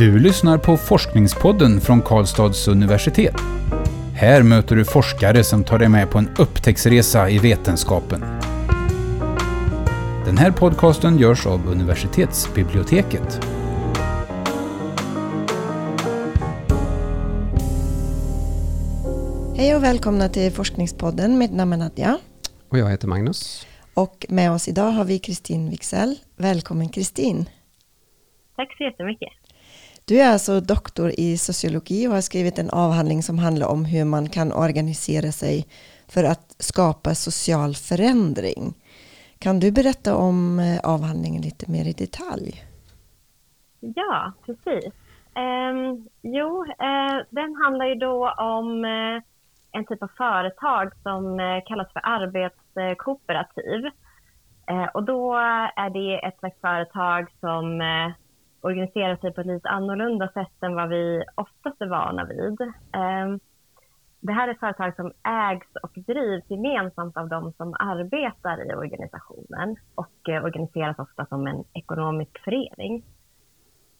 Du lyssnar på Forskningspodden från Karlstads universitet. Här möter du forskare som tar dig med på en upptäcktsresa i vetenskapen. Den här podcasten görs av universitetsbiblioteket. Hej och välkomna till Forskningspodden. Mitt namn är Nadja. Och jag heter Magnus. Och med oss idag har vi Kristin Wixell. Välkommen Kristin. Tack så jättemycket. Du är alltså doktor i sociologi och har skrivit en avhandling som handlar om hur man kan organisera sig för att skapa social förändring. Kan du berätta om eh, avhandlingen lite mer i detalj? Ja, precis. Eh, jo, eh, den handlar ju då om eh, en typ av företag som eh, kallas för arbetskooperativ. Eh, och då är det ett slags företag som organisera sig på ett lite annorlunda sätt än vad vi oftast är vana vid. Ehm, det här är företag som ägs och drivs gemensamt av de som arbetar i organisationen och eh, organiseras ofta som en ekonomisk förening.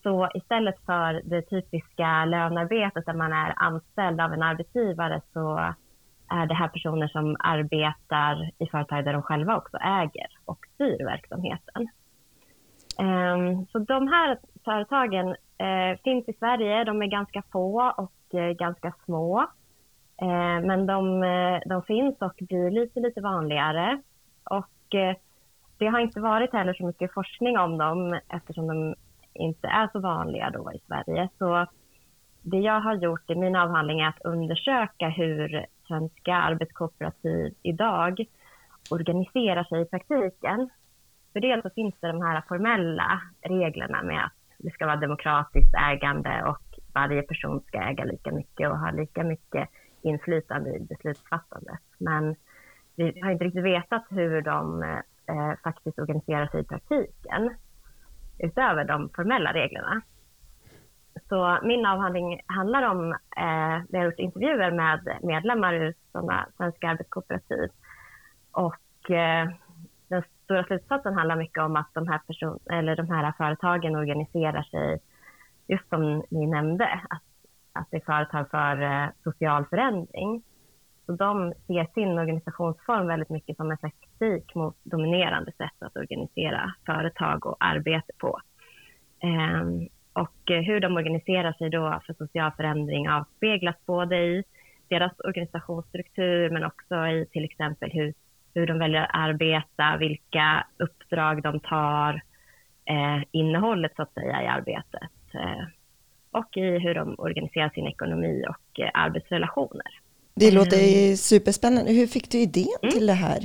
Så istället för det typiska lönearbetet där man är anställd av en arbetsgivare så är det här personer som arbetar i företag där de själva också äger och styr verksamheten. Ehm, så de här företagen eh, finns i Sverige. De är ganska få och eh, ganska små. Eh, men de, eh, de, finns och blir lite, lite vanligare. Och eh, det har inte varit heller så mycket forskning om dem eftersom de inte är så vanliga då i Sverige. Så det jag har gjort i min avhandling är att undersöka hur svenska arbetskooperativ idag organiserar sig i praktiken. För dels så finns det de här formella reglerna med att det ska vara demokratiskt ägande och varje person ska äga lika mycket och ha lika mycket inflytande i beslutsfattandet. Men vi har inte riktigt vetat hur de eh, faktiskt organiserar sig i praktiken utöver de formella reglerna. Så min avhandling handlar om, eh, vi har gjort intervjuer med medlemmar ur sådana svenska arbetskooperativ och eh, stora slutsatsen handlar mycket om att de här, person, eller de här företagen organiserar sig, just som ni nämnde, att, att det är företag för eh, social förändring. Så de ser sin organisationsform väldigt mycket som en slags kritik mot dominerande sätt att organisera företag och arbete på. Ehm, eh, och hur de organiserar sig då för social förändring avspeglas både i deras organisationsstruktur men också i till exempel hur hur de väljer att arbeta, vilka uppdrag de tar, eh, innehållet så att säga i arbetet eh, och i hur de organiserar sin ekonomi och eh, arbetsrelationer. Det låter mm. superspännande. Hur fick du idén mm. till det här?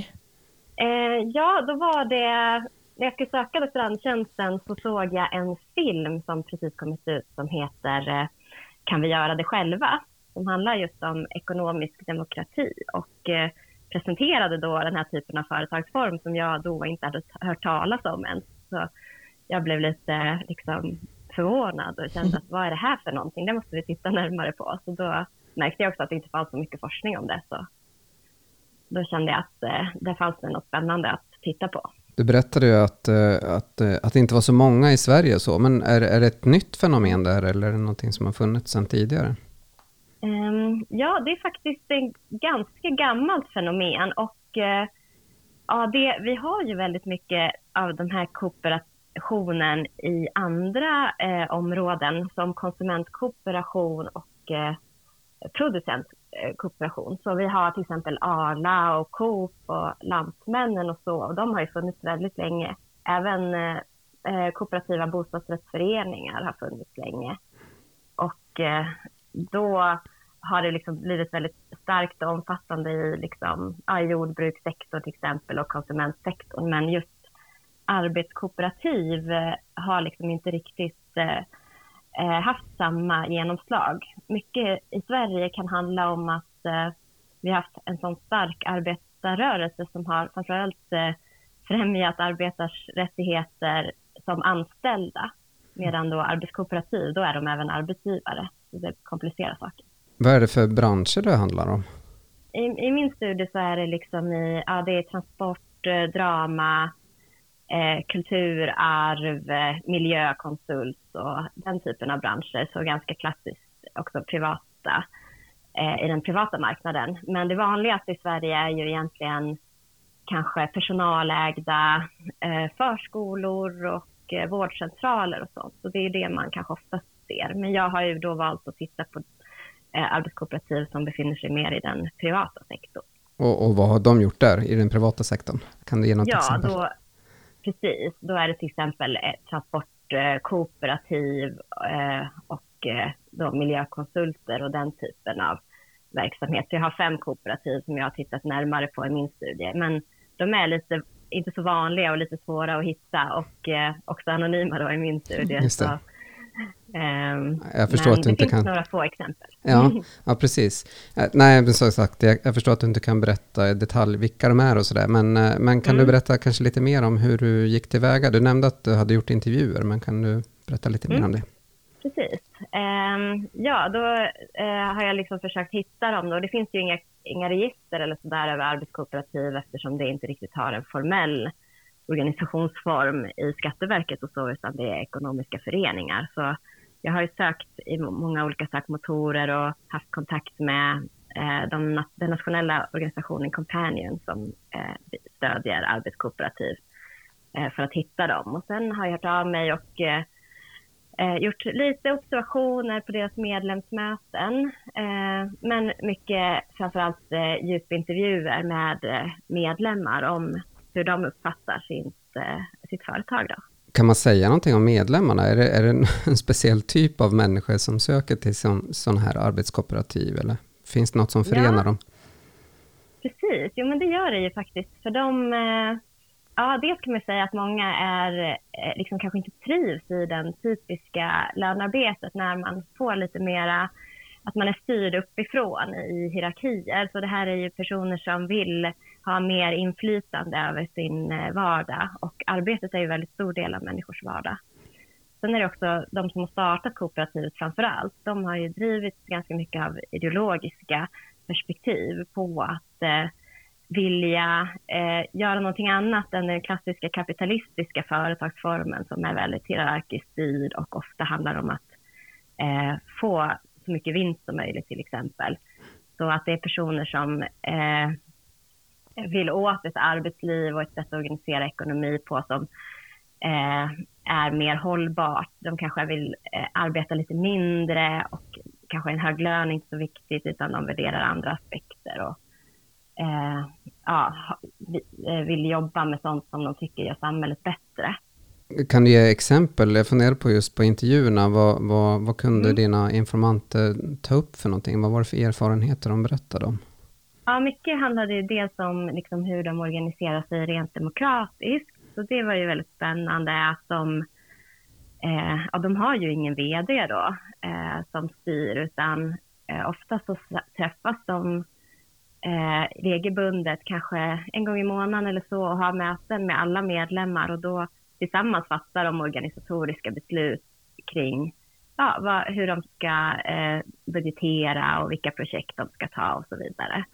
Eh, ja, då var det när jag skulle söka doktorandtjänsten så såg jag en film som precis kommit ut som heter eh, Kan vi göra det själva? Som handlar just om ekonomisk demokrati och eh, presenterade då den här typen av företagsform som jag då inte hade hört talas om än. Så jag blev lite liksom förvånad och kände att vad är det här för någonting? Det måste vi titta närmare på. Så då märkte jag också att det inte fanns så mycket forskning om det. Så då kände jag att eh, det fanns något spännande att titta på. Du berättade ju att, eh, att, eh, att det inte var så många i Sverige så, men är, är det ett nytt fenomen där eller är det någonting som har funnits sedan tidigare? Um, ja, det är faktiskt ett ganska gammalt fenomen och uh, ja, det, vi har ju väldigt mycket av den här kooperationen i andra uh, områden som konsumentkooperation och eh, uh, producentkooperation. Så vi har till exempel Arla och Coop och Lantmännen och så och de har ju funnits väldigt länge. Även eh, kooperativa bostadsrättsföreningar har funnits länge. Och då har det liksom blivit väldigt starkt och omfattande i liksom, ja, jordbrukssektorn till exempel och konsumentsektorn. Men just arbetskooperativ eh, har liksom inte riktigt eh, eh, haft samma genomslag. Mycket i Sverige kan handla om att eh, vi har haft en sån stark arbetarrörelse som har framförallt eh, främjat arbetars rättigheter som anställda. Medan då arbetskooperativ, då är de även arbetsgivare. Så det komplicerar saker. Vad är det för branscher det handlar om? I, i min studie så är det liksom i, ja, det är transport, eh, drama, eh, kulturarv, eh, miljökonsult och den typen av branscher. Så ganska klassiskt också privata eh, i den privata marknaden. Men det vanligaste i Sverige är ju egentligen kanske personalägda eh, förskolor och eh, vårdcentraler och sånt. Så det är det man kanske oftast ser. Men jag har ju då valt att titta på arbetskooperativ som befinner sig mer i den privata sektorn. Och, och, vad har de gjort där i den privata sektorn? Kan du ge något ja, exempel? Då, precis. Då är det till exempel transportkooperativ eh, och eh, då miljökonsulter och den typen av verksamhet. Så jag har fem kooperativ som jag har tittat närmare på i min studie. Men de är lite, inte så vanliga och lite svåra att hitta och eh, också anonyma då i min studie. Så, jag förstår att du inte kan... det finns några få exempel. Ja, ja precis. Nej, men som sagt, jag, jag, förstår att du inte kan berätta i detalj vilka de är och sådär. Men, eh, men kan mm. du berätta kanske lite mer om hur du gick tillväga? Du nämnde att du hade gjort intervjuer, men kan du berätta lite mm. mer om det? Precis. Um, ja, då uh, har jag liksom försökt hitta dem. Då. Det finns ju inga, inga register eller sådär över arbetskooperativ eftersom det inte riktigt har en formell organisationsform i Skatteverket och så, utan det är ekonomiska föreningar. Så jag har ju sökt i många olika sökmotorer och haft kontakt med eh, de, den nationella organisationen Companion som eh, stödjer arbetskooperativ eh, för att hitta dem. Och sen har jag hört av mig och eh, eh gjort lite observationer på deras medlemsmöten, eh, men mycket framförallt eh, djupintervjuer med eh, medlemmar om hur de uppfattar sitt, eh, sitt företag. Då. Kan man säga någonting om medlemmarna? Är det, är det en speciell typ av människor som söker till sådana här arbetskooperativ? Eller finns det något som förenar ja. dem? Precis, jo men det gör det ju faktiskt. För de, eh, ja dels kan man säga att många är, eh, liksom kanske inte trivs i den typiska lönearbetet när man får lite mera, att man är styrd uppifrån i hierarkier. Så det här är ju personer som vill ha mer inflytande över sin eh, vardag och arbetet är ju en väldigt stor del av människors vardag. Sen är det också de som har startat kooperativet framför allt. De har ju drivits ganska mycket av ideologiska perspektiv på att eh, vilja eh, göra någonting annat än den klassiska kapitalistiska företagsformen som är väldigt hierarkiskt styrd och ofta handlar om att eh, få så mycket vinst som möjligt till exempel. Så att det är personer som eh, vill åt ett arbetsliv och ett sätt att organisera ekonomi på som eh, är mer hållbart. De kanske vill eh, arbeta lite mindre och kanske en hög lön är inte så viktigt utan de värderar andra aspekter och eh, ja, eh, vill jobba med sånt som de tycker gör samhället bättre. Kan du ge exempel? Jag funderar på just på intervjuerna. Vad, vad, vad kunde mm. dina informanter ta upp för någonting? Vad var det för erfarenheter de berättade om? Ja, mycket handlade dels om liksom hur de organiserar sig rent demokratiskt. Så det var ju väldigt spännande att de, eh, ja, de har ju ingen vd då eh, som styr, utan eh, ofta så träffas de eh, regelbundet, kanske en gång i månaden eller så, och har möten med alla medlemmar och då tillsammans fattar de organisatoriska beslut kring ja, vad, hur de ska eh, budgetera och vilka projekt de ska ta och så vidare.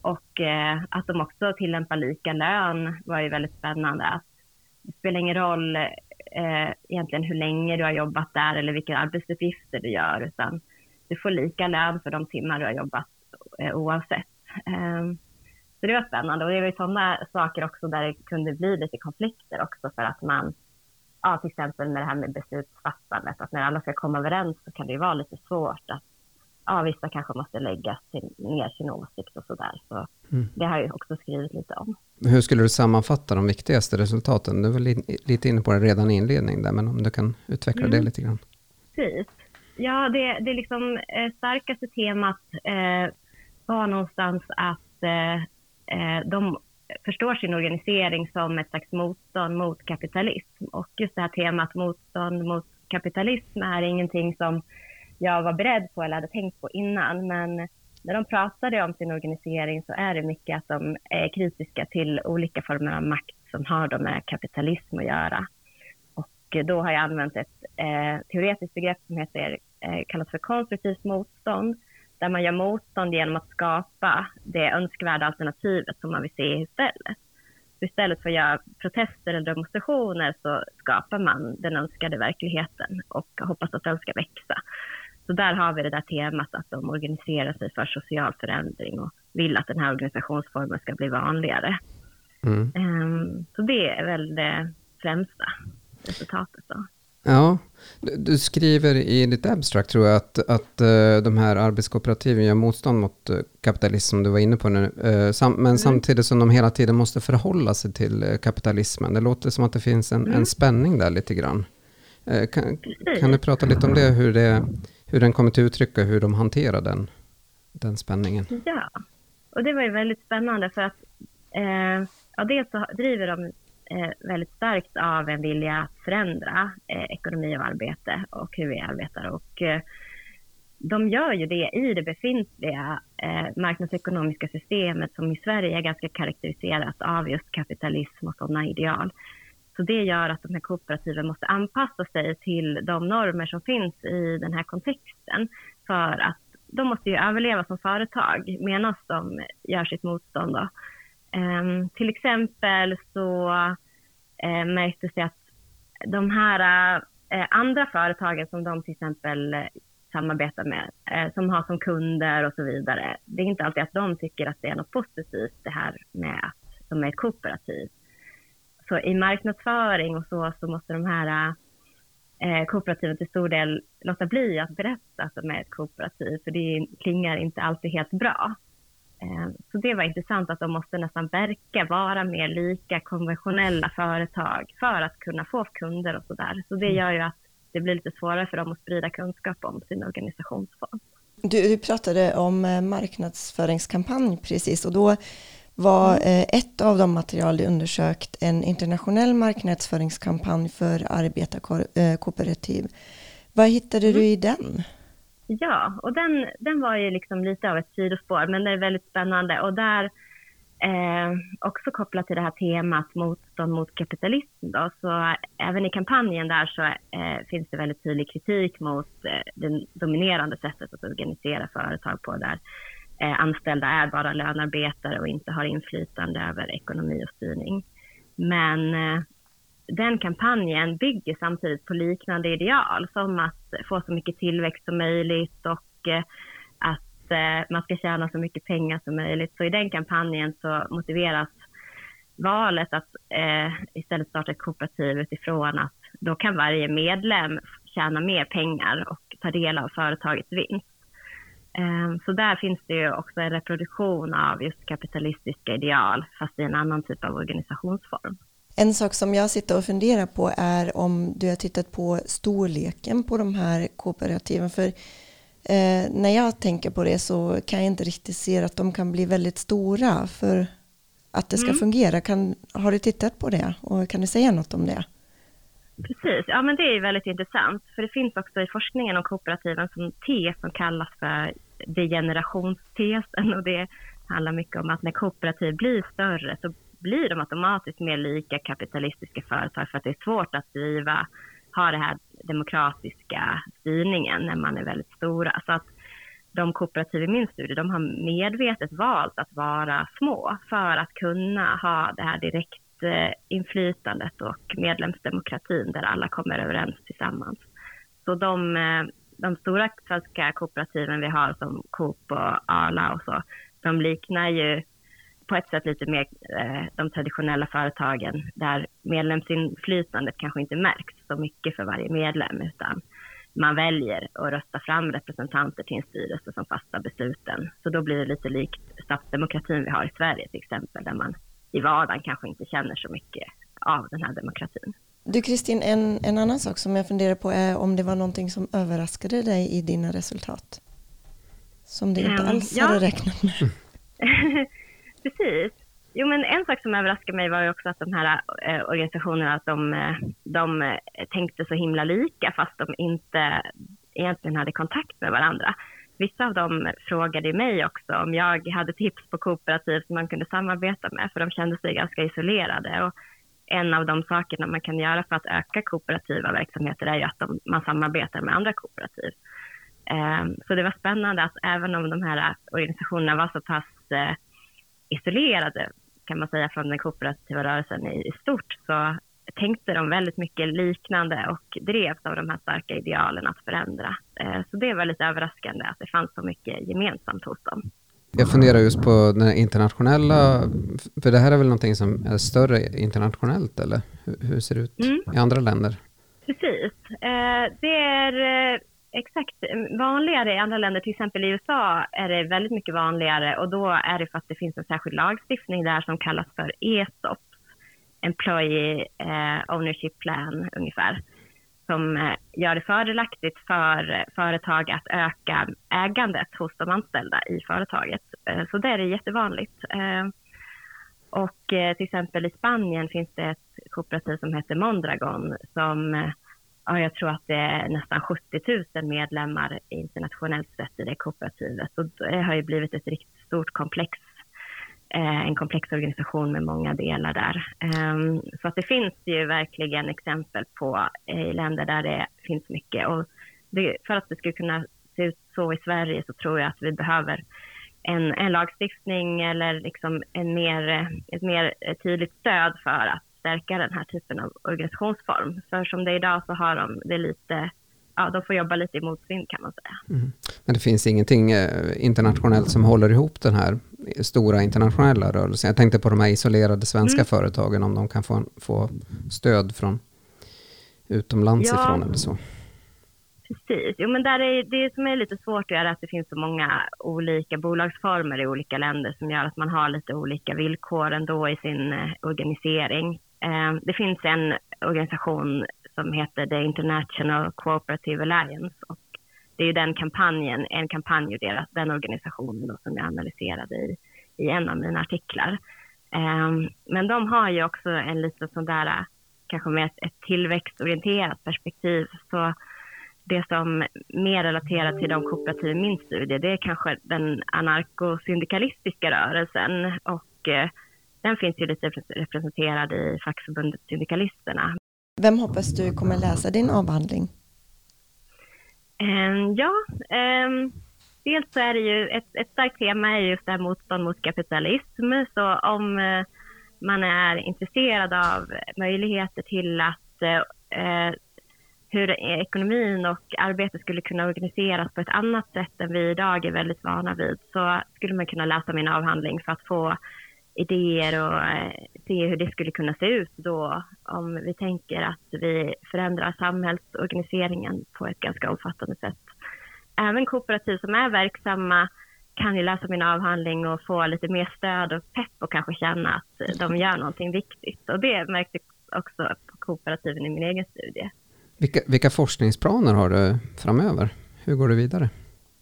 Och eh, att de också tillämpar lika lön var ju väldigt spännande. Att det spelar ingen roll eh, egentligen hur länge du har jobbat där eller vilka arbetsuppgifter du gör, utan du får lika lön för de timmar du har jobbat eh, oavsett. Eh, så det var spännande och det var ju sådana saker också där det kunde bli lite konflikter också för att man ja, till exempel med det här med beslutsfattandet, att när alla ska komma överens så kan det ju vara lite svårt att ja, vissa kanske måste lägga sin, ner sin åsikt och sådär. Så mm. det har jag också skrivit lite om. Hur skulle du sammanfatta de viktigaste resultaten? Du var lite inne på det redan i inledningen där, men om du kan utveckla mm. det lite grann. Precis. Ja, det, det liksom eh, starkaste temat eh, var någonstans att eh, eh de förstår sin organisering som ett slags motstånd mot kapitalism. Och just det här temat motstånd mot kapitalism är ingenting som jag var beredd på eller hade tänkt på innan. Men när de pratade om sin organisering så är det mycket att de är kritiska till olika former av makt som har då med kapitalism att göra. Och då har jag använt ett eh, teoretiskt begrepp som heter, eh, kallas för konstruktivt motstånd där man gör motstånd genom att skapa det önskvärda alternativet som man vill se istället. istället för att göra protester eller demonstrationer så skapar man den önskade verkligheten och hoppas att den ska växa. Så där har vi det där temat att de organiserar sig för social förändring och vill att den här organisationsformen ska bli vanligare. Mm. Um, så det är väl det främsta resultatet. Då. Ja, du skriver i ditt abstract tror jag att, att uh, de här arbetskooperativen gör motstånd mot uh, kapitalism som du var inne på nu. Sam men mm. samtidigt som de hela tiden måste förhålla sig till kapitalismen. Det låter som att det finns en, mm. en spänning där lite grann. Kan, kan, du prata lite om det hur, det, hur den kommer till uttryck och hur de hanterar den, den spänningen? Ja, och det var ju väldigt spännande för att ja, dels så driver de eh, Eh, väldigt starkt av en vilja att förändra eh, ekonomi och arbete och hur vi arbetar. Och, eh, de gör ju det i det befintliga eh, marknadsekonomiska systemet som i Sverige är ganska karaktäriserat av just kapitalism och sådana ideal. Så det gör att de här kooperativen måste anpassa sig till de normer som finns i den här kontexten för att de måste ju överleva som företag medan de gör sitt motstånd. Då. Um, till exempel så uh, märktes det att de här uh, andra företagen som de till exempel eh, samarbetar med, som har som kunder och så vidare, det är inte alltid att de tycker att det är något positivt det här med att de är ett kooperativ. Så i marknadsföring och så, så måste de här eh, kooperativen till stor del låta bli att berätta att de är ett kooperativ, för det klingar inte alltid helt bra. Eh, så det var intressant att de måste nästan verka vara mer lika konventionella företag för att kunna få kunder och så där. Så det mm. gör ju att det blir lite svårare för dem att sprida kunskap om sin organisationsform. Du, du pratade om eh, marknadsföringskampanj precis och då var mm. eh, ett av de material du undersökt en internationell marknadsföringskampanj för arbetarkooperativ. Vad hittade mm. du i den? Ja, och den, den var ju liksom lite av ett sidospår, men det är väldigt spännande. Och där, eh, också kopplat till det här temat motstånd mot kapitalism, då, så även i kampanjen där så eh, finns det väldigt tydlig kritik mot eh, det dominerande sättet att organisera företag på, där eh, anställda är bara lönarbetare och inte har inflytande över ekonomi och styrning. Men eh, den kampanjen bygger samtidigt på liknande ideal som att få så mycket tillväxt som möjligt och eh, att eh, man ska tjäna så mycket pengar som möjligt. Så i den kampanjen så motiveras valet att eh, istället starta ett kooperativ utifrån att då kan varje medlem tjäna mer pengar och ta del av företagets vinst. Ehm, så där finns det ju också en reproduktion av just kapitalistiska ideal, fast i en annan typ av organisationsform. En sak som jag sitter och funderar på är om du har tittat på storleken på de här kooperativen. För eh, när jag tänker på det så kan jag inte riktigt se att de kan bli väldigt stora för att det ska mm. fungera. Kan, har du tittat på det och kan du säga något om det? Precis, ja men det är väldigt intressant. För det finns också i forskningen om kooperativen som tes som kallas för degenerationstesen och det handlar mycket om att när kooperativ blir större så blir de automatiskt mer lika kapitalistiska företag för att det är svårt att driva, ha den här demokratiska styrningen när man är väldigt stora. Så att de kooperativ i min studie, de har medvetet valt att vara små för att kunna ha det här direktinflytandet eh, och medlemsdemokratin där alla kommer överens tillsammans. Så de, eh, de stora svenska kooperativen vi har som Coop och Arla och så, de liknar ju på ett sätt lite mer eh, de traditionella företagen där medlemsinflytandet kanske inte märks så mycket för varje medlem utan man väljer att rösta fram representanter till en styrelse som fattar besluten. Så då blir det lite likt statsdemokratin vi har i Sverige till exempel där man i vardagen kanske inte känner så mycket av den här demokratin. Du Kristin, en, en annan sak som jag funderar på är om det var någonting som överraskade dig i dina resultat? Som du inte alls um, ja. hade räknat med? Precis. Jo, men en sak som överraskade mig var ju också att de här eh, organisationerna, att de, eh, de eh, tänkte så himla lika fast de inte egentligen hade kontakt med varandra. Vissa av dem frågade mig också om jag hade tips på kooperativ som man kunde samarbeta med, för de kände sig ganska isolerade. Och en av de sakerna man kan göra för att öka kooperativa verksamheter är ju att de, man samarbetar med andra kooperativ. Eh, så det var spännande att även om de här eh, organisationerna var så pass eh, isolerade kan man säga från den kooperativa rörelsen i, i stort så tänkte de väldigt mycket liknande och drevs av de här starka idealen att förändra. Eh, så det var lite överraskande att det fanns så mycket gemensamt hos dem. Jag funderar just på den internationella, för det här är väl någonting som är större internationellt eller hur, ser det ut mm. i andra länder? Precis. Eh, det är eh, exakt vanligare i andra länder, till exempel i USA är det väldigt mycket vanligare och då är det för att det finns en särskild lagstiftning där som kallas för ESOP, Employee eh, Ownership Plan ungefär som eh, gör det fördelaktigt för företag att öka ägandet hos de anställda i företaget. Eh, så det är jättevanligt. Och till exempel i Spanien finns det ett kooperativ som heter Mondragon som ja, jag tror att det är nästan 70 000 medlemmar internationellt sett i det kooperativet. Och det har ju blivit ett riktigt stort komplex Eh, en komplex organisation med många delar där. Ehm, så att det finns ju verkligen exempel på eh, i länder där det finns mycket. Och det, för att det ska kunna se ut så i Sverige så tror jag att vi behöver en, en lagstiftning eller liksom en mer, ett mer eh, tydligt stöd för att stärka den här typen av organisationsform. För som det är idag så har de det lite ja, de får jobba lite i motvind kan man säga. Mm. Men det finns ingenting eh, internationellt som håller ihop den här stora internationella rörelsen? Jag tänkte på de här isolerade svenska mm. företagen, om de kan få, få stöd från utomlands ja. ifrån eller så. Precis. Jo, men där är, det som är lite svårt är att det finns så många olika bolagsformer i olika länder som gör att man har lite olika villkor ändå i sin eh, organisering. Eh, det finns en organisation som heter The International Cooperative Alliance och det är ju den kampanjen, en kampanj ur deras, den organisationen då, som jag analyserade i, i en av mina artiklar. Eh, men de har ju också en liten sån där, kanske med ett, ett tillväxtorienterat perspektiv. Så det som mer relaterar till de kooperativ i min studie, det är kanske den anarkosyndikalistiska rörelsen och eh, den finns ju lite representerad i fackförbundet Syndikalisterna. Vem hoppas du kommer läsa din avhandling? Um, ja, um, dels så är det ju ett, ett starkt tema är just det här motstånd mot kapitalism. Så om uh, man är intresserad av möjligheter till att uh, hur ekonomin och arbetet skulle kunna organiseras på ett annat sätt än vi idag är väldigt vana vid så skulle man kunna läsa min avhandling för att få idéer och eh, se hur det skulle kunna se ut då om vi tänker att vi förändrar samhällsorganiseringen på ett ganska omfattande sätt. Även kooperativ som är verksamma kan ju läsa min avhandling och få lite mer stöd och pepp och kanske känna att de gör någonting viktigt. Och det märkte också på kooperativen i min egen studie. Vilka, vilka forskningsplaner har du framöver? Hur går du vidare?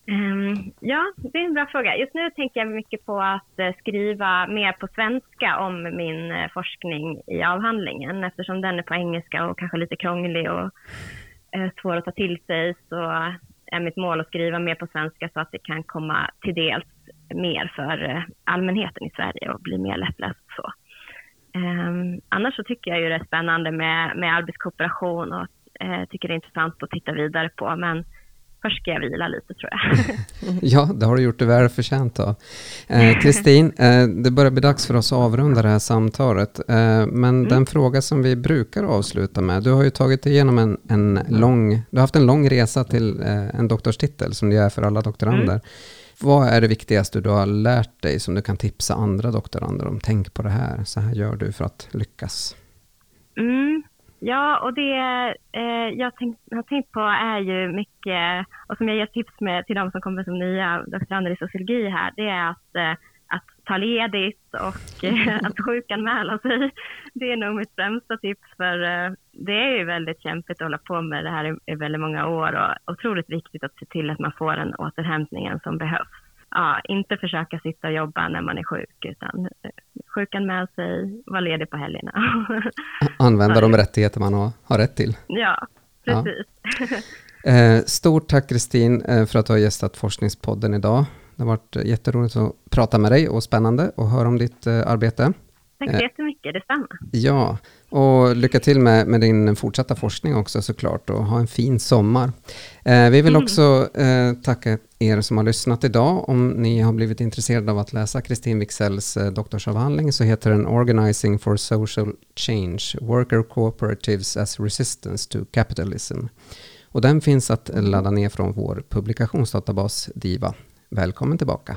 Ehm, ja, det är en bra fråga. Just nu tänker jag mycket på att eh, skriva mer på svenska om min eh, forskning i avhandlingen. Eftersom den är på engelska och kanske lite krånglig och eh, svår att ta till sig så är mitt mål att skriva mer på svenska så att det kan komma till dels mer för allmänheten i Sverige och bli mer lättläst. Så. Ehm, annars så tycker jag ju det är spännande med, med arbetskooperation och tycker det är intressant att titta vidare på. Men först ska jag vila lite tror jag. ja, det har du gjort det väl förtjänt av. Eh, Kristin, eh, eh, det börjar bli dags för oss att avrunda det här samtalet. Eh, men mm. den fråga som vi brukar avsluta med, du har ju tagit igenom en, en lång, du har haft en lång resa till eh, en doktorstitel som det är för alla doktorander. Mm. Vad är det viktigaste du har lärt dig som du kan tipsa andra doktorander om? Tänk på det här, så här gör du för att lyckas. Mm. Ja, och det eh, jag tänkt, har tänkt på är ju mycket, och som jag ger tips med till de som kommer som nya doktorander i sociologi här, det är att, eh, att ta ledigt och eh, att sjukanmäla sig. Det är nog mitt främsta tips, för eh, det är ju väldigt kämpigt att hålla på med det här i, i väldigt många år och otroligt viktigt att se till att man får den återhämtningen som behövs ja, inte försöka sitta och jobba när man är sjuk, utan eh, sjukan med sig, vara ledig på helgerna. Använda de rättigheter man har, har rätt till. Ja, precis. Ja. Eh, stort tack Kristin eh, för att du har gästat Forskningspodden idag. Det har varit jätteroligt att prata med dig och spännande att höra om ditt arbete. Tack så jättemycket, detsamma. Ja, Och lycka till med, med din fortsatta forskning också såklart och ha en fin sommar. Eh, vi vill mm. också eh, tacka er som har lyssnat idag. Om ni har blivit intresserade av att läsa Kristin Wigzells eh, doktorsavhandling så heter den Organizing for Social Change, Worker Cooperatives as Resistance to Capitalism. Och den finns att ladda ner från vår publikationsdatabas DIVA. Välkommen tillbaka.